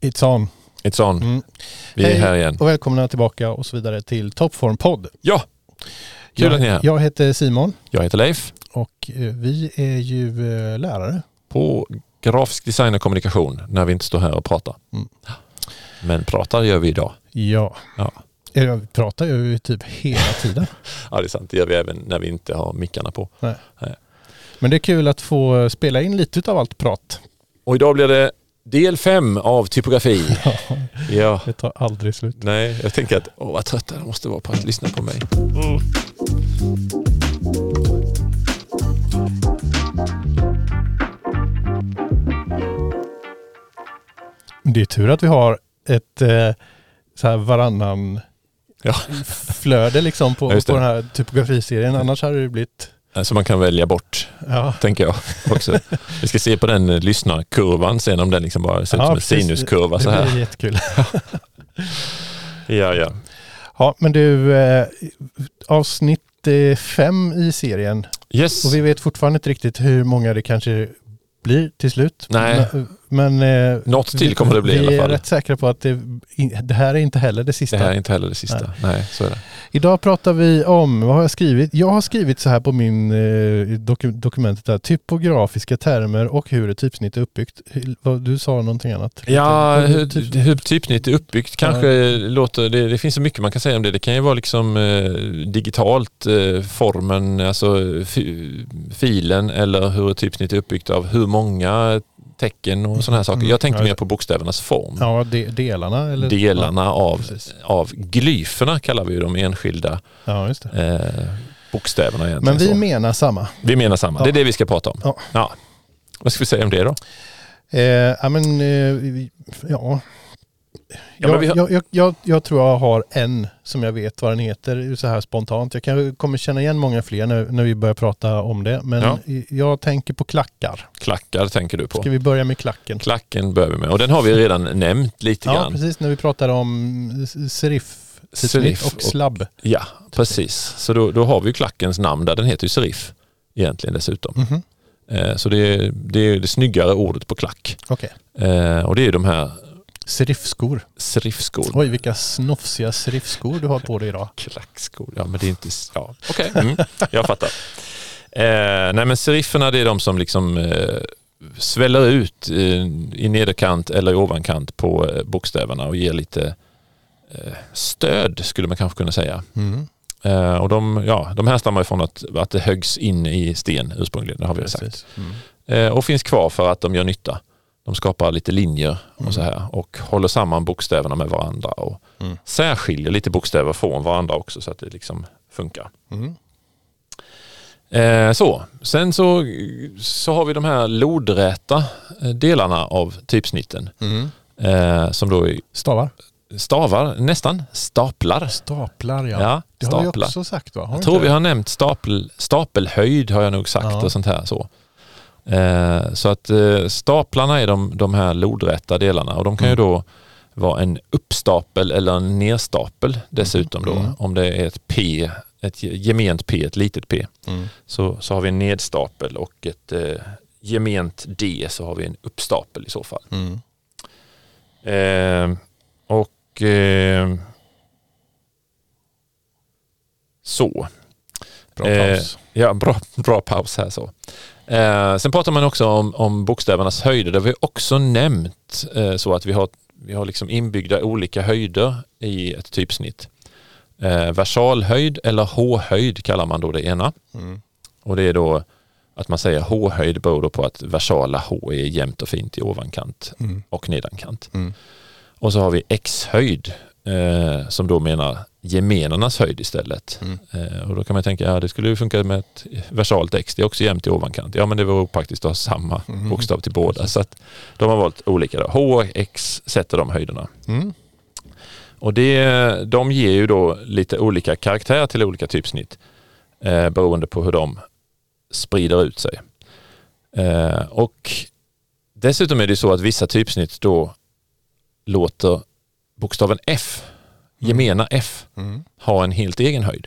It's on. It's on. Mm. Vi är Hej här igen. och välkomna tillbaka och så vidare till Toppform podd. Ja! Kul att ni är Jag, här. jag heter Simon Jag heter Leif och eh, vi är ju eh, lärare. på grafisk design och kommunikation när vi inte står här och pratar. Mm. Men pratar gör vi idag. Ja. Ja. Eh, Vi pratar ju typ hela tiden. Ja, det är sant. Det gör vi även när vi inte har mickarna på. Men det är kul att få spela in lite av allt prat. Och idag blir det del fem av typografi. Ja. Det tar aldrig slut. Nej, jag tänker att åh, vad trötta de måste vara på att lyssna på mig. Det är tur att vi har ett eh, så här varannan Ja. flöde liksom på, på den här typografiserien. Annars hade det blivit... Så man kan välja bort, Ja, tänker jag också. Vi ska se på den eh, lyssnarkurvan sen om den liksom bara ser ut Ja, som en sinuskurva det så här. blir jättekul. Ja, ja. Ja, men du, eh, avsnitt eh, fem i serien Yes. och vi vet fortfarande inte riktigt hur många det kanske blir till slut. Nej. Men, men eh, Något till kommer det bli i vi alla är fall. rätt säkra på att det, det här är inte heller det sista. Det här är inte heller det sista. Nej. Nej, så är det. Idag pratar vi om, vad har jag skrivit? Jag har skrivit så här på min eh, doku, dokumentet där, typografiska termer och hur ett typsnitt är uppbyggt. Du sa någonting annat. Ja, Hur- typsnitt- hur typsnitt är uppbyggt kanske låter, det, det finns så mycket man kan säga om det. Det kan ju vara liksom eh, digitalt, eh, formen, alltså fi, filen eller hur ett typsnitt är uppbyggt av hur många tecken och sådana här saker. Mm, Jag tänkte ja, mer på bokstävernas form. Ja, de, delarna eller? Delarna av, precis. av glyferna kallar vi de enskilda Ja, just eh, bokstäverna egentligen. Men vi så. menar samma. vi menar samma, Ja. det är det vi ska prata om. Ja. Vad ska vi säga om det då? Eh, ja, men eh, ja. Ja, jag, jag, jag, jag, tror jag har en som jag vet vad den heter så här spontant. Jag kan, kommer känna igen många fler när, när vi börjar prata om det. Men Ja. jag tänker på klackar. Klackar tänker du på. Ska vi börja med klacken? Klacken börjar vi med och den har vi redan nämnt lite Ja, grann. precis. När vi pratade om serif, Serif och och- slabb. Ja, precis. Så då, då har vi klackens namn där. Den heter ju serif egentligen dessutom. Mhm. Eh, så det är, det är det snyggare ordet på klack. Okej. Eh, och det är de här Serifskor. serifskor. Oj, vilka snofsiga serifskor du har på dig idag. Klackskor, ja men det är inte... Ja, Okej, mm, jag fattar. Eh, nej men serifferna det är de som liksom eh, sväller ut eh, i nederkant eller i ovankant på eh, bokstäverna och ger lite eh, stöd skulle man kanske kunna säga. Mm. Eh, och de, ja, de härstammar ifrån att, att det höggs in i sten ursprungligen, det har vi sagt. Precis. Mm. Eh, och finns kvar för att de gör nytta. De skapar lite linjer och så här och håller samman bokstäverna med varandra och Mm. särskiljer lite bokstäver från varandra också så att det liksom funkar. Mm. Eh, så. Sen så, så har vi de här lodräta eh, delarna av typsnitten Mm. eh, som då är Stavar? stavar, nästan staplar. Staplar ja. Ja, det har vi staplar. också sagt va? Har Jag tror vi har nämnt stapel, stapelhöjd har jag nog sagt Ja. och sånt här. Så, eh, så att eh, staplarna är de, de här lodrätta delarna och de kan ju Mm. då vara en uppstapel eller en nerstapel dessutom då. Mm. Om det är ett P, ett gement P, ett litet P, Mm. så, så har vi en nedstapel och ett eh, gement D så har vi en uppstapel i så fall. Mm. Eh, och eh, så. Bra Eh, paus. Ja, bra, bra paus här så. Eh, sen pratar man också om, om bokstävernas höjder. Det har vi också nämnt eh, så att vi har, vi har liksom inbyggda olika höjder i ett typsnitt. Eh, versalhöjd eller H-höjd kallar man då det ena. Mm. Och det är då att man säger H-höjd beror då på att versala H är jämnt och fint i ovankant Mm. och nedankant. Mm. Och så har vi X-höjd eh, som då menar gemenernas höjd istället. Mm. Eh, och då kan man tänka, ja det skulle ju funka med ett versalt X, det är också jämnt i ovankant. Ja men det vore praktiskt att ha samma Mm. bokstav till båda. Så att de har valt olika. Då. H och X sätter de höjderna. Mm. Och det, de ger ju då lite olika karaktär till olika typsnitt eh, beroende på hur de sprider ut sig. Eh, och dessutom är det så att vissa typsnitt då låter bokstaven F, gemena F, Mm. ha en helt egen höjd.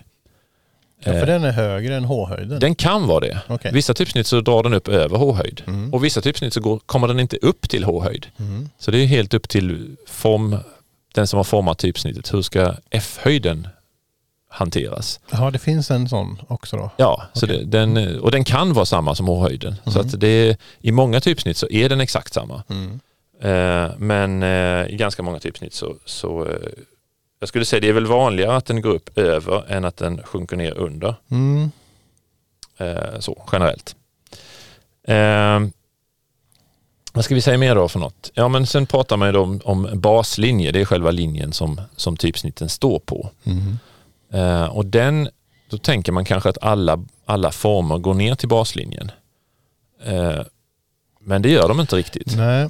Ja, för Eh, den är högre än H-höjden? Den kan vara det. Okej. Vissa typsnitt så drar den upp över H-höjd Mm. och vissa typsnitt så går, kommer den inte upp till H-höjd. Mm. Så det är helt upp till form, den som har format typsnittet. Hur ska F-höjden hanteras? Ja, det finns en sån också då. Ja, så Okej. det, den, och den kan vara samma som H-höjden. Så Mhm. att det i många typsnitt så är den exakt samma. Mm. Eh, men eh, i ganska många typsnitt så, så eh, jag skulle säga det är väl vanligare att den går upp över än att den sjunker ner under. Mm. Så generellt. Vad ska vi säga mer då för något? Ja men sen pratar man ju då om, om baslinje, det är själva linjen som, som typsnitten står på. Mm. Och den, då tänker man kanske att alla, alla former går ner till baslinjen. Men det gör de inte riktigt. Nej,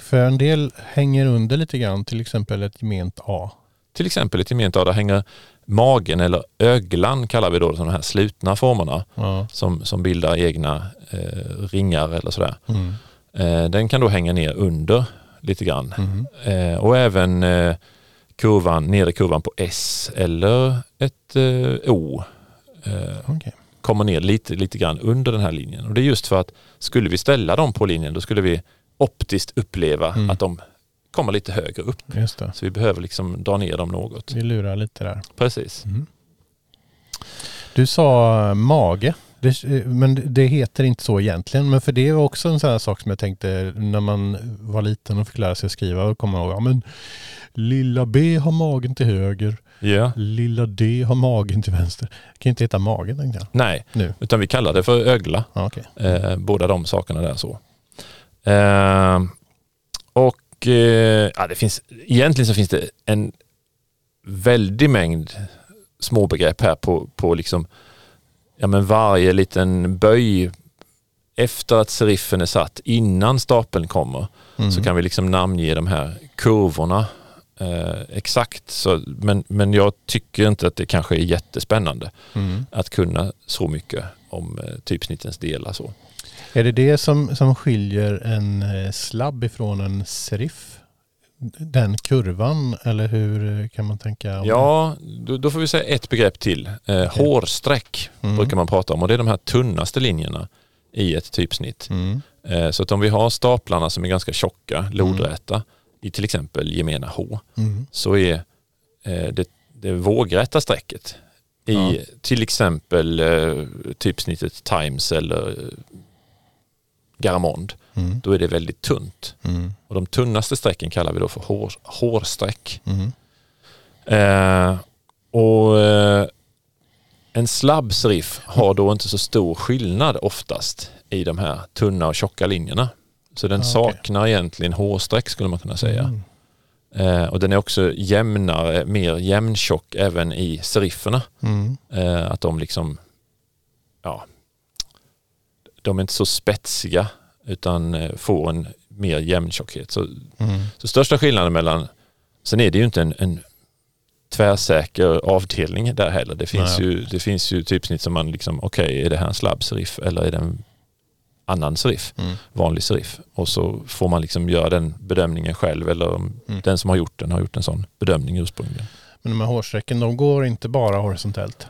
för en del hänger under lite grann, till exempel ett gement A. Till exempel ett gement A, där hänger magen eller öglan kallar vi då de här slutna formerna Ja. som, som bildar egna eh, ringar eller sådär. Mm. Eh, den kan då hänga ner under lite grann. Mm. Eh, och även eh, kurvan, nedre kurvan på S eller ett eh, O eh, Okej. kommer ner lite, lite grann under den här linjen. Och det är just för att skulle vi ställa dem på linjen då skulle vi optiskt uppleva Mm. att de kommer lite högre upp. Så vi behöver liksom dra ner dem något. Vi lurar lite där. Precis. Mm. Du sa mage, det, men det heter inte så egentligen. Men för det var också en sån här sak som jag tänkte när man var liten och fick lära sig att skriva. Och komma ihåg, ja, men lilla B har magen till höger, Ja. lilla D har magen till vänster. Det kan inte heta magen tänkte jag. Nej, Nu. utan vi kallar det för ögla. Ja, okej. Eh, båda de sakerna där så. Eh, och eh, ja, det finns, egentligen så finns det en väldig mängd småbegrepp här på, på liksom, ja men varje liten böj efter att serifen är satt innan stapeln kommer Mm. så kan vi liksom namnge de här kurvorna eh, exakt. Så, men, men jag tycker inte att det kanske är jättespännande Mm. att kunna så mycket om eh, typsnittens delar. Så. Är det det som, som skiljer en eh, slabb ifrån en serif? Den kurvan eller hur kan man tänka? Ja, då, då får vi säga ett begrepp till. Eh, Okej. Hårsträck Mm. brukar man prata om och det är de här tunnaste linjerna i ett typsnitt. Mm. Eh, så att om vi har staplarna som är ganska tjocka, lodräta, i till exempel gemena H, Mm. så är eh, det, det vågrätta strecket i Ja. till exempel eh, typsnittet Times eller Garamond, Mm. då är det väldigt tunt. Mm. Och de tunnaste strecken kallar vi då för hår, hårsträck. Mm. Eh, och eh, en slabb serif har då inte så stor skillnad oftast i de här tunna och tjocka linjerna. Så den Ah, saknar egentligen hårsträck skulle man kunna säga. Mm. Eh, och den är också jämnare, mer jämntjock även i serifferna. Mm. Eh, att de liksom, ja, de är inte så spetsiga utan eh, får en mer jämn tjockhet. Så, Mm. så största skillnaden mellan, sen är det ju inte en, en tvärsäker avdelning där heller. Det finns, Nej. ju, det finns ju typsnitt som man liksom, okej är det här en slabb serif eller är det en annan serif, Mm. vanlig serif? Och så får man liksom göra den bedömningen själv eller om Mm. den som har gjort den har gjort en sån bedömning ursprungligen. Men de här hårsträcken, de går inte bara horisontellt.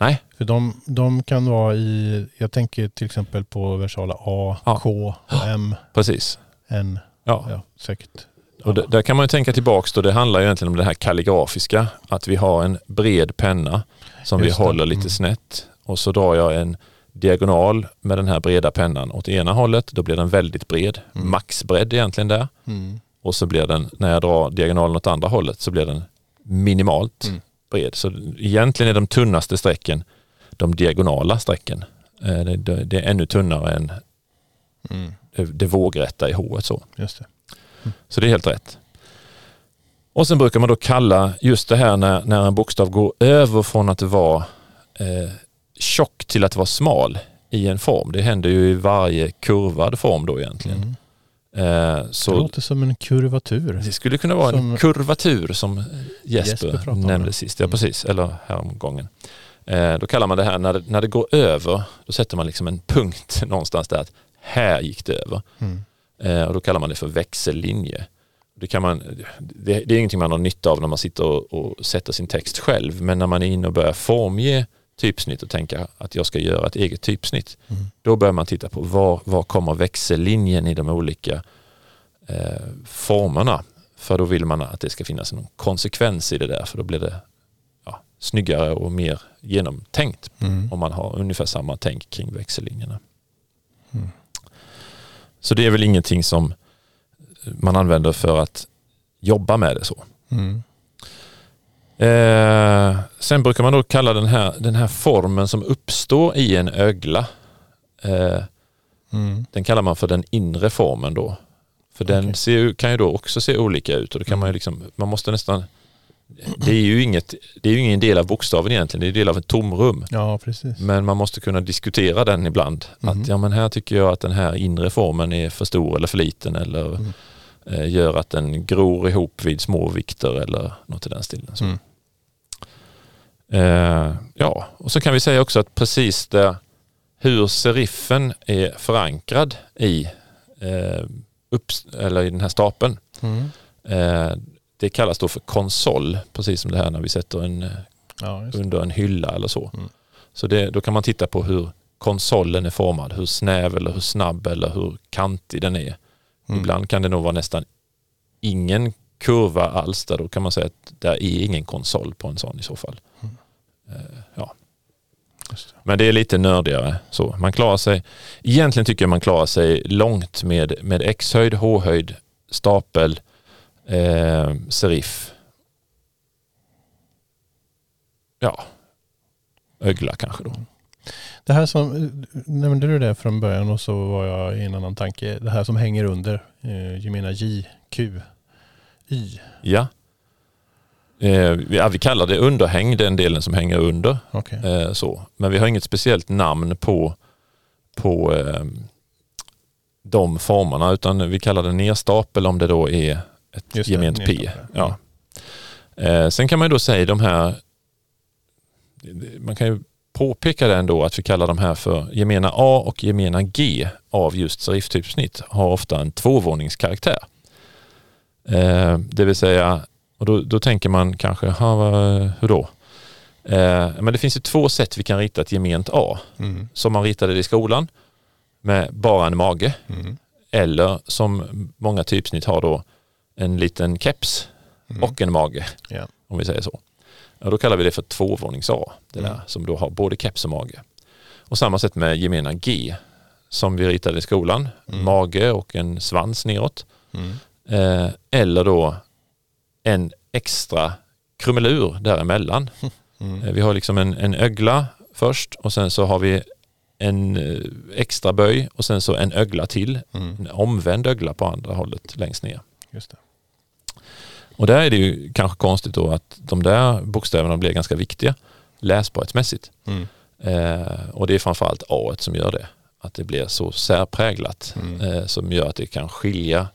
Nej. För de, de kan vara i, jag tänker till exempel på versala A, Ja. K, M, Precis. N, Ja. ja säkert. Och d- där kan man ju tänka tillbaks då, det handlar ju egentligen om det här kalligrafiska, att vi har en bred penna som Just vi det. håller lite Mm. snett och så drar jag en diagonal med den här breda pennan åt ena hållet, då blir den väldigt bred, Mm. maxbredd egentligen där. Mm. Och så blir den, när jag drar diagonalen åt andra hållet så blir den minimalt Mm. Bred. Så egentligen är de tunnaste strecken de diagonala strecken. Eh, Det, det, det är ännu tunnare än Mm. det, det vågrätta i H. Så. Just det. Så det är helt rätt. Och sen brukar man då kalla just det här när, när en bokstav går över från att vara eh, tjock till att vara smal i en form. Det händer ju i varje kurvad form då egentligen. Mm. Eh, Det så låter som en kurvatur. det skulle kunna vara Som- en kurvatur som Jesper, Jesper nämnde det. sist. Ja, Mm. precis. Eller häromgången. Eh, då kallar man det här, när det, när det går över, då sätter man liksom en punkt någonstans där att här gick det över. Mm. Eh, och då kallar man det för växellinje. Det, kan man, det, det är ingenting man har nytta av när man sitter och, och sätter sin text själv, men när man är inne och börjar formge typsnitt och tänka att jag ska göra ett eget typsnitt. Mm. Då börjar man titta på var, var kommer växellinjen i de olika eh, formerna. För då vill man att det ska finnas någon konsekvens i det där för då blir det ja, snyggare och mer genomtänkt Mm. om man har ungefär samma tänk kring växellinjerna. Mm. Så det är väl ingenting som man använder för att jobba med det så. Mm. Eh, sen brukar man då kalla den här, den här formen som uppstår i en ögla, eh, Mm. den kallar man för den inre formen då. För den Okej. ser, kan ju då också se olika ut och då kan man ju liksom, man måste nästan, det är ju inget, det är ju ingen del av bokstaven egentligen, det är en del av ett tomrum. Ja, precis. Men man måste kunna diskutera den ibland. Mhm. Att ja men här tycker jag att den här inre formen är för stor eller för liten eller Mm. eh, gör att den gror ihop vid små vikter eller något i den stilen. Så. Mm. Eh, ja, och så kan vi säga också att precis där hur seriffen är förankrad i, eh, upp, eller i den här stapeln. Mm. Eh, det kallas då för konsol, precis som det här när vi sätter en eh, Ja, under en hylla eller så. Mm. Så det, då kan man titta på hur konsolen är formad, hur snäv eller hur snabb eller hur kantig den är. Mm. Ibland kan det nog vara nästan ingen kurva alls där. Då kan man säga att det är ingen konsol på en sån i så fall. Mm. Eh, Ja. Det. Men det är lite nördigare. Så man klarar sig, egentligen tycker jag man klarar sig långt med, med x-höjd, h-höjd, stapel, eh, serif. Ja, ögla kanske då. Det här som, nämnde du det från början och så var jag i en annan tanke. Det här som hänger under, eh, jag menar J, Q, Y. Ja. Eh, vi- ja, vi kallar det underhäng, den delen som hänger under. Okej. Eh, så. Men vi har inget speciellt namn på, på eh, de formerna utan vi kallar det nerstapel om det då är ett Just det, gement P. nerstapel. Ja. Eh, sen kan man ju då säga de här, man kan ju påpeka det ändå att vi kallar de här för gemena A och gemena G av just seriftypsnitt har ofta en tvåvåningskaraktär. Eh, det vill säga, och då, då tänker man kanske, "Ha, vad- hur då? Eh, men det finns ju två sätt vi kan rita ett gement A. Mm. Som man ritade det i skolan med bara en mage. Mm. Eller som många typsnitt har då en liten keps Mm. och en mage. Ja. Om vi säger så. Ja, då kallar vi det för tvåvånings A. Det där Mm. som då har både keps och mage. Och samma sätt med gemena G som vi ritade i skolan. Mm. Mage och en svans neråt. Eh, eller då en extra krumelur däremellan. Mm. Eh, Vi har liksom en, en ögla först och sen så har vi en eh, extra böj och sen så en ögla till. Mm. En omvänd ögla på andra hållet längst ner. Just det. Och där är det ju kanske konstigt då att de där bokstäverna blir ganska viktiga läsbarhetsmässigt. Mm. Eh, och det är framförallt A som gör det. Att det blir så särpräglat Mm. eh, som gör att det kan skilja.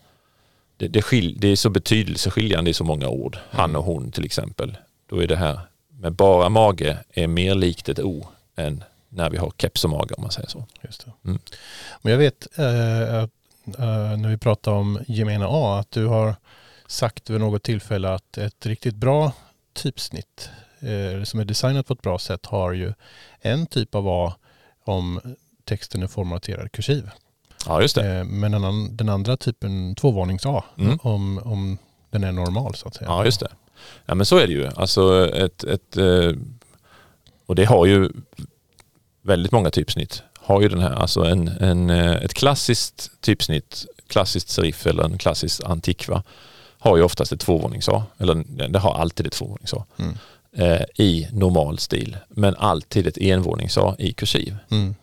Det, det, skil, det är så betydelseskiljande i så många ord. Han och hon till exempel. Då är det här med bara mage är mer likt ett O än när vi har keps och mage om man säger så. Just. Mm. Men jag vet eh, att eh, när vi pratar om gemena A att du har sagt vid något tillfälle att ett riktigt bra typsnitt eh, som är designat på ett bra sätt har ju en typ av A om texten är formaterad kursiv. Ja just det. Eh, men den, den andra typen tvåvånings A Mm. om, om den är normal så att säga. Ja just det. Ja men så är det ju. Alltså ett, ett, eh, och det har ju väldigt många typsnitt. Har ju den här, alltså en, en, eh, ett klassiskt typsnitt, klassiskt serif eller en klassisk antikva har ju oftast ett tvåvånings-A. Eller det har alltid ett tvåvånings-A Mm. eh, i normal stil. Men alltid ett envånings-A i kursiv. Mm.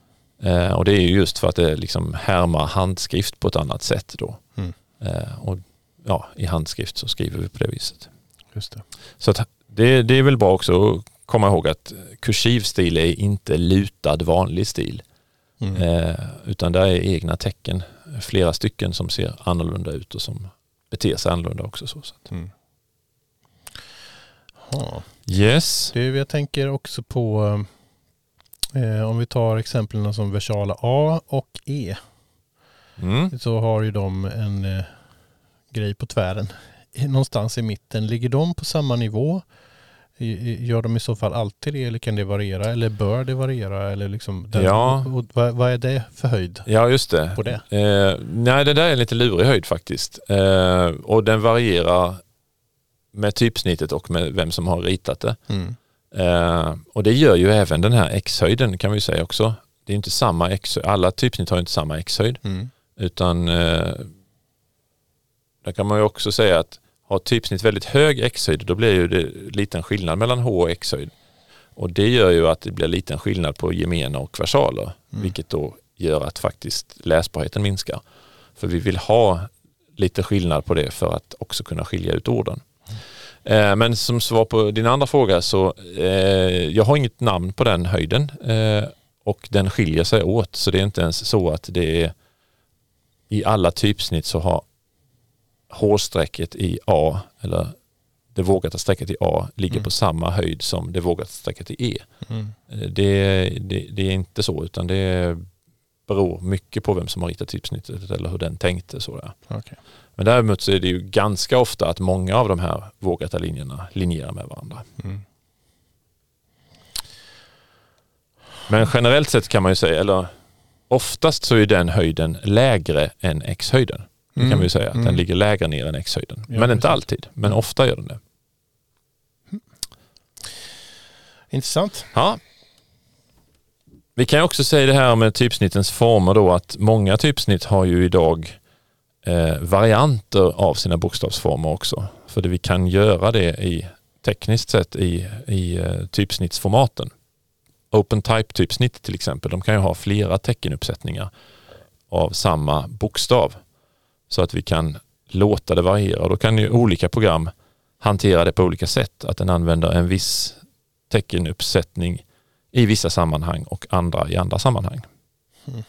Eh, och det är ju just för att det liksom härmar handskrift på ett annat sätt då. Mm. Eh, och ja, i handskrift så skriver vi på det viset. Just det. Så att det, det är väl bra också att komma ihåg att kursiv stil är inte lutad vanlig stil. Mm. Eh, utan där är egna tecken, flera stycken som ser annorlunda ut och som beter sig annorlunda också. Så. så. Mm. Yes. Du, jag tänker också på eh, om vi tar exemplen som versala A och E. Mm. Så har ju de en eh, grej på tvären. Någonstans i mitten. Ligger de på samma nivå? Gör de i så fall alltid det eller kan det variera eller bör det variera? Eller liksom den, Ja. och vad, vad är det för höjd Ja, just det. på det? Eh, nej, det där är en lite lurig höjd faktiskt. Eh, och den varierar med typsnittet och med vem som har ritat det. Mm. Eh, och det gör ju även den här x-höjden kan vi säga också. Det är inte samma x alla typsnitt har inte samma x-höjd. Mm. Utan eh, där kan man ju också säga att har typsnitt väldigt hög x-höjd då blir ju det liten skillnad mellan h och x-höjd. Och det gör ju att det blir liten skillnad på gemena och versaler. Mm. Vilket då gör att faktiskt läsbarheten minskar. För vi vill ha lite skillnad på det för att också kunna skilja ut orden. Eh, Men som svar på din andra fråga så eh, jag har inget namn på den höjden eh, och den skiljer sig åt så det är inte ens så att det är i alla typsnitt så har H-strecket i A eller det vågade strecket i A ligger Mm. på samma höjd som det vågade strecket i E. Mm. Eh, Det, det, det är inte så utan det beror mycket på vem som har ritat typsnittet eller hur den tänkte. Så där. Men däremot så är det ju ganska ofta att många av de här vågata linjerna linjerar med varandra. Mm. Men generellt sett kan man ju säga, eller oftast så är den höjden lägre än x-höjden. Det kan Mm. vi ju säga, att Mm. den ligger lägre ner än x-höjden. Ja, men inte precis. alltid, men ofta gör den det. Intressant. Ja. Vi kan också säga det här med typsnittens former då att många typsnitt har ju idag eh, varianter av sina bokstavsformer också. För det vi kan göra det i tekniskt sett i, i eh, typsnittsformaten. Open type typsnitt till exempel, de kan ju ha flera teckenuppsättningar av samma bokstav. Så att vi kan låta det variera. Och då kan ju olika program hantera det på olika sätt. Att den använder en viss teckenuppsättning i vissa sammanhang och andra i andra sammanhang. Mm.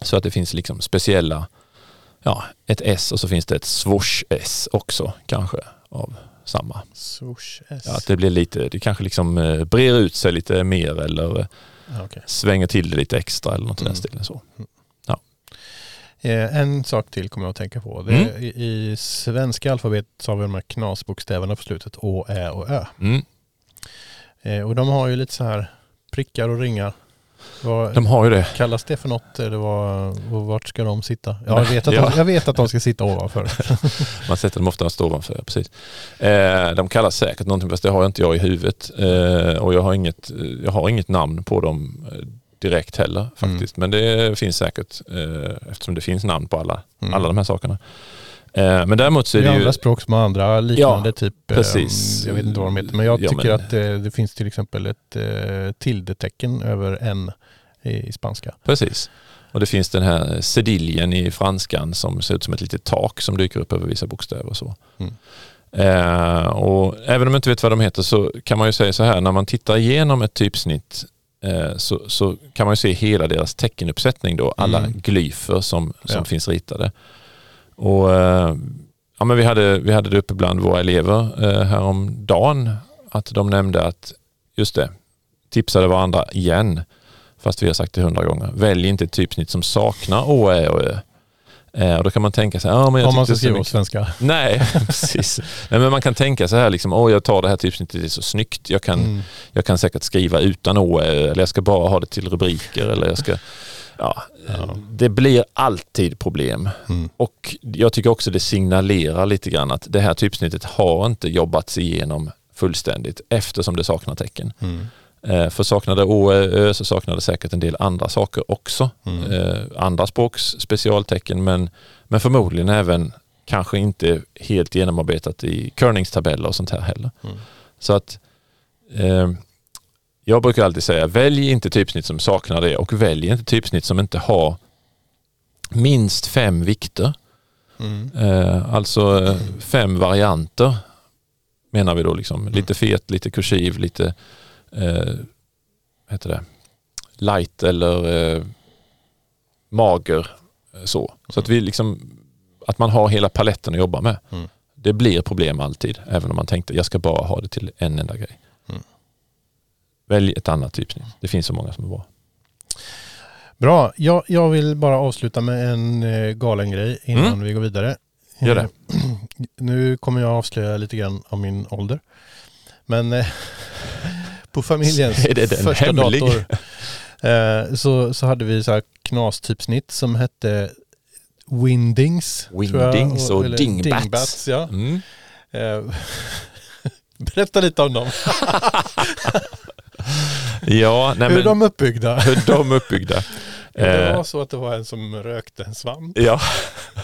Så att det finns liksom speciella, ja, ett S och så finns det ett swoosh-S också kanske av samma. Swoosh S. Ja, att det blir lite, det kanske liksom eh, brer ut sig lite mer eller eh, Ja, okej. svänger till det lite extra eller något i Mm. den stilen. Så. Eh, en sak till kommer jag att tänka på. Mm. i, I svenska alfabetet så har vi de här knasbokstäverna på slutet. Å, Ä och Ö. Mm. Och de har ju lite så här prickar och ringar. Vad, De har ju det. Kallas det för något? Eller vad, vart ska de sitta? Ja, jag, vet att ja. de, jag vet att de ska sitta ovanför. Man sätter dem ofta ovanför, precis. Eh, de kallas säkert någonting, fast det har inte jag i huvudet. Eh, och jag har, inget, jag har inget namn på dem eh, direkt heller faktiskt. Men det finns säkert eh, eftersom det finns namn på alla, Mm. alla de här sakerna. Eh, men däremot så är Det det är ju... andra språk som har andra liknande Ja, typ. eh, precis. Jag vet inte vad de heter. Men jag Ja, tycker men- att eh, det finns till exempel ett eh, tildetecken över en i, i spanska. Precis. Och det finns den här sediljen i franskan som ser ut som ett litet tak som dyker upp över vissa bokstäver och så. Mm. Eh, och även om man inte vet vad de heter så kan man ju säga så här, när man tittar igenom ett typsnitt eh, så, så kan man ju se hela deras teckenuppsättning då, alla Mm. glyfer som, som Ja. finns ritade. Och eh, ja, men vi, hade, vi hade det uppe bland våra elever eh, häromdagen att de nämnde att, just det, tipsade varandra igen fast vi har sagt det hundra gånger. Välj inte ett typsnitt som saknar å, ä och ö. Eh, och då kan man tänka sig, ja men jag Om man ska skriva mycket- svenska. Nej, precis. Nej, men man kan tänka så här, liksom, åh jag tar det här typsnittet, det är så snyggt. Jag kan, Mm. jag kan säkert skriva utan å, eller jag ska bara ha det till rubriker. Eller jag ska, ja, Ja. Det blir alltid problem. Mm. Och jag tycker också det signalerar lite grann att det här typsnittet har inte jobbats igenom fullständigt eftersom det saknar tecken. Mm. Eh, För saknar det å, ä, ö så saknar det säkert en del andra saker också. Mm. Eh, andra språks specialtecken men, men förmodligen även kanske inte helt genomarbetat i körningstabeller och sånt här heller. Mm. Så att eh, jag brukar alltid säga välj inte typsnitt som saknar det och välj inte typsnitt som inte har minst fem vikter. Mm. Eh, alltså eh, fem varianter menar vi då. Liksom. Lite fet, lite kursiv, lite eh, heter det? light eller eh, mager. eh, Så, så att, vi liksom, att man har hela paletten att jobba med. Mm. Det blir problem alltid, även om man tänkte jag ska bara ha det till en enda grej. Välj ett annat typsnitt. Det finns så många som är bra. Bra, jag, jag vill bara avsluta med en eh, galen grej innan Mm. vi går vidare. Gör det. Eh, Nu kommer jag avslöja lite grann av min ålder. Men eh, på familjens första hemlig? dator eh, så, så hade vi så här knastypsnitt som hette Windings. jag, Windings och eller Dingbats. ja. Mm. Eh, Berätta lite om dem. Ja, nej, Hur är men, de uppbyggda? hur de är uppbyggda. Det Eh, var så att det var en som rökte en svamp. Ja.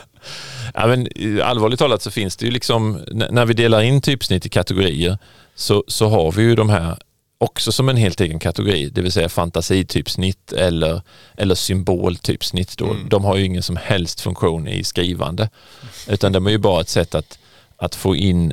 ja men, eh, allvarligt talat så finns det ju liksom, när vi delar in typsnitt i kategorier så, så har vi ju de här också som en helt egen kategori, det vill säga fantasitypsnitt eller, eller symboltypsnitt. Då. Mm. De har ju ingen som helst funktion i skrivande utan de är ju bara ett sätt att, att få in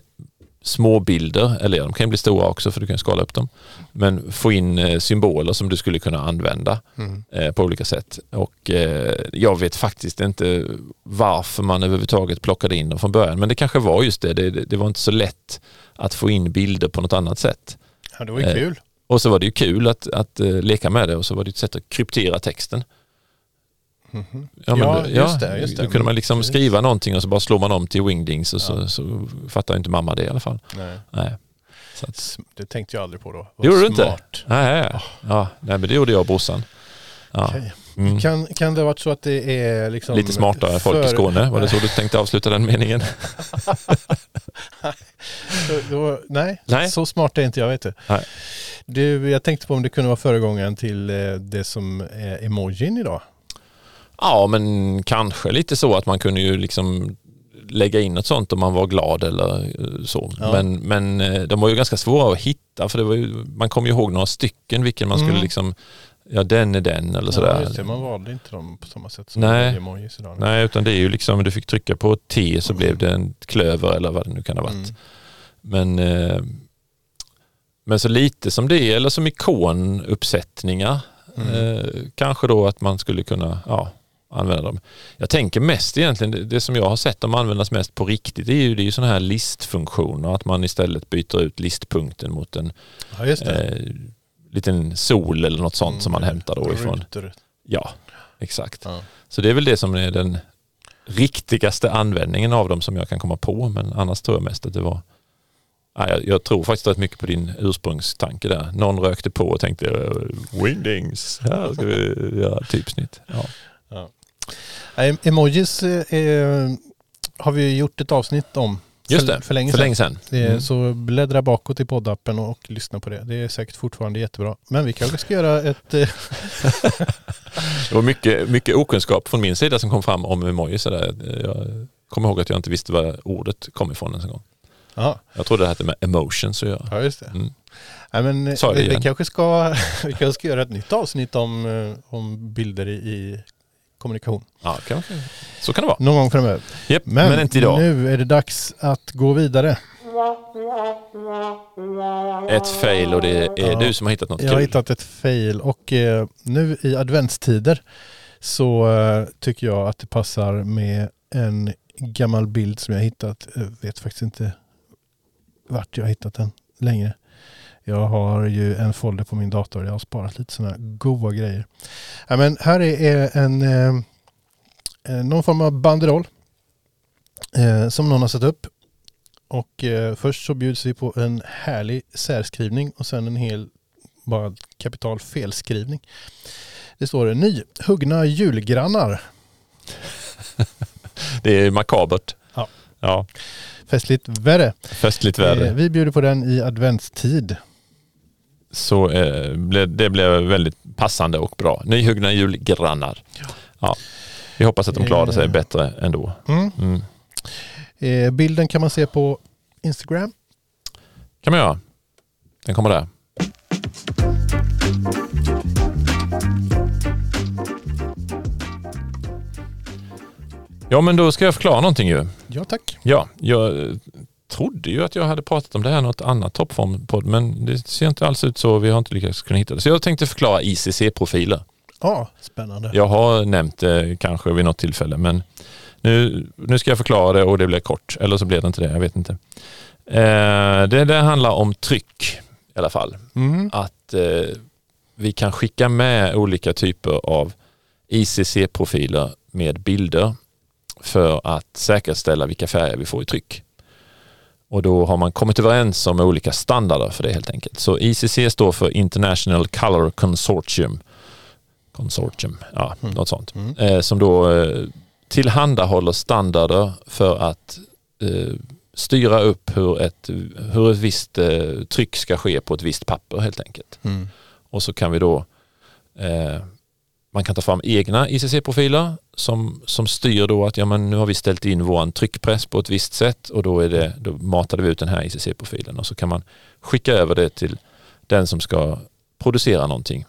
små bilder, eller ja, de kan bli stora också för du kan skala upp dem, men få in eh, symboler som du skulle kunna använda Mm. eh, på olika sätt. Och eh, jag vet faktiskt inte varför man överhuvudtaget plockade in dem från början. Men det kanske var just det. Det, det, var inte så lätt att få in bilder på något annat sätt. Ja, det var ju Eh, kul. Och så var det ju kul att, att leka med det och så var det ett sätt att kryptera texten. Ja, Ja, men, just det, just det. Då kunde man liksom skriva någonting och så bara slår man om till wingdings och så, Ja. så fattar inte mamma det i alla fall. Nej. Nej. Så att, Det tänkte jag aldrig på då. Det gjorde du inte? Smart. nej, nej. Ja, nej, men det gjorde jag och brorsan. Ja. Mm. Kan, kan det ha varit så att det är liksom... Lite smartare folk i Skåne, var det så du tänkte avsluta den meningen? Då- då- nej, Nej. så smart är inte jag vet du. Nej. du. Jag tänkte på om det kunde vara föregångaren till eh, det som är emojin idag. Ja, men kanske lite så att man kunde ju liksom lägga in något sånt om man var glad eller eh, så. Ja. Men, men eh, de var ju ganska svåra att hitta för det var ju, man kom ju ihåg några stycken vilken man skulle Mm. liksom, ja den är den eller sådär. det, man valde inte dem på samma sätt som Nej. Emojis idag. Nej, utan det är ju liksom, du fick trycka på T så blev det en klöver eller vad det nu kan ha varit. Mm. Men, eh, men så lite som det, eller som ikonuppsättningar. Mm. Eh, kanske då att man skulle kunna ja, använda dem. Jag tänker mest egentligen, det, som jag har sett dem användas mest på riktigt, det är ju, det är ju sådana här listfunktioner. Att man istället byter ut listpunkten mot en Ja, eh, liten sol eller något sånt Mm. som man hämtar då ifrån. Rutor. Ja, exakt. Ja. Så det är väl det som är den riktigaste användningen av dem som jag kan komma på. Men annars tror jag mest att det var Ja, jag, jag tror faktiskt rätt mycket på din ursprungstanke där. Någon rökte på och tänkte wingdings, här ska vi göra typsnitt. Ja. Nej, emojis eh, har vi gjort ett avsnitt om Just det, för länge för länge sedan. Mm. Så bläddra bakåt i poddappen och lyssna på det. Det är säkert fortfarande jättebra. Men vi kanske ska göra ett... Eh, Det var mycket, mycket okunskap från min sida som kom fram om emojis. Jag kommer ihåg att jag inte visste vad ordet kom ifrån ens en gång. ja, Jag trodde det hade med emotions att göra. ja, just det. Mm. Nej, men, eh, det vi, igen? kanske ska, vi kanske ska göra ett nytt avsnitt om, eh, om bilder i kommunikation. Ja, kanske. Så kan det vara. Någon gång framöver. Yep, Men, men, inte idag. nu är det dags att gå vidare. Ett fail och det är Ja. du som har hittat något Jag har kul. hittat ett fail och eh, nu i adventstider så eh, tycker jag att det passar med en gammal bild som jag hittat. Jag vet faktiskt inte vart jag har hittat den längre. Jag har ju en folder på min dator. Jag har sparat lite sådana goa grejer. Ja, men här är en, eh, eh, någon form av banderoll eh, som någon har satt upp. Och först så bjuds vi på en härlig särskrivning och sen en hel bara kapital felskrivning. Det står nyhuggna julgrannar. Det är makabert. Ja. ja. Festligt värre. Festligt väder. Eh, vi bjuder på den i adventstid. Så eh, det blev väldigt passande och bra. Nyhuggna julgrannar. Ja. Vi hoppas att de klarade sig Eh. bättre ändå. Mm. Mm. Eh, bilden kan man se på Instagram. kan man göra. Den kommer där. Ja men då ska jag förklara någonting ju. Ja tack. Ja, jag trodde ju att jag hade pratat om det här i något annat toppformpodd men det ser inte alls ut så. Vi har inte lyckats kunna hitta det. Så jag tänkte förklara ICC-profiler. Ja, spännande. Jag har nämnt det kanske vid något tillfälle men nu, nu ska jag förklara det och det blir kort. Eller så blir det inte det, jag vet inte. Eh, det, det handlar om tryck i alla fall. Mm. Att eh, vi kan skicka med olika typer av ICC-profiler med bilder för att säkerställa vilka färger vi får i tryck. Och då har man kommit överens om olika standarder för det helt enkelt. Så ICC står för International Color Consortium. Consortium, ja, mm. något sånt. Mm. Eh, som då eh, tillhandahåller standarder för att eh, styra upp hur ett, hur ett visst eh, tryck ska ske på ett visst papper helt enkelt. Mm. Och så kan vi då eh, man kan ta fram egna ICC-profiler som, som styr då att ja, men nu har vi ställt in vår tryckpress på ett visst sätt och då, är det, då matade vi ut den här ICC-profilen och så kan man skicka över det till den som ska producera någonting.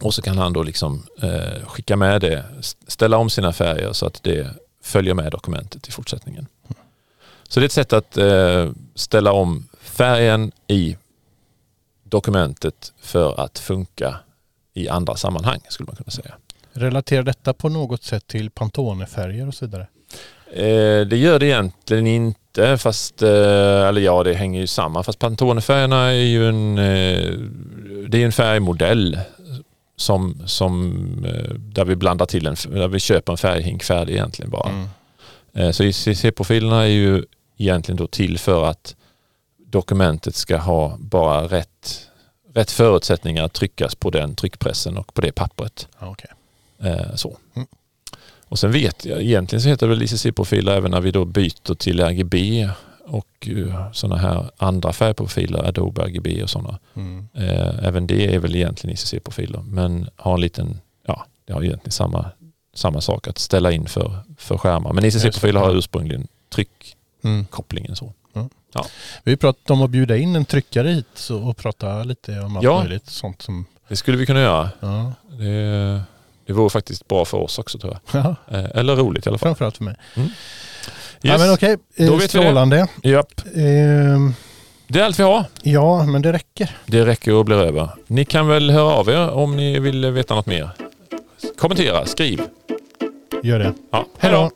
Och så kan han då liksom eh, skicka med det, ställa om sina färger så att det följer med dokumentet i fortsättningen. Så det är ett sätt att eh, ställa om färgen i dokumentet för att funka i andra sammanhang skulle man kunna säga. Relaterar detta på något sätt till Pantone-färger och så vidare? Eh, det gör det egentligen inte fast, eh, eller ja det hänger ju samman fast Pantone-färgerna är ju en, eh, det är en färgmodell som, som, eh, där vi blandar till en, där vi köper en färghink färdig egentligen bara. Mm. Eh, så ICC-profilerna är ju egentligen då till för att dokumentet ska ha bara rätt rätt förutsättningar att tryckas på den tryckpressen och på det pappret. Okay. Eh, så. Mm. Och sen vet jag, egentligen så heter det väl ICC-profiler även när vi då byter till RGB och uh, sådana här andra färgprofiler, Adobe RGB och sådana. Mm. Eh, även det är väl egentligen ICC-profiler men har en liten, ja det har egentligen samma, samma sak att ställa in för, för skärmar. Men ICC-profiler har ursprungligen tryckkopplingen mm. så. Ja. Vi har pratat om att bjuda in en tryckare hit och prata lite om allt ja. möjligt. Sånt som... Det skulle vi kunna göra. Ja. Det, det vore faktiskt bra för oss också tror jag. Ja. Eh, eller roligt i alla fall. Framförallt för mig. Mm. Yes. Ja men okej, Då eh, vet strålande. Vi det. Japp. Eh, det är allt vi har. Ja, men det räcker. Det räcker och blir över. Ni kan väl höra av er om ni vill veta något mer. Kommentera, skriv. Gör det. Ja, hej då.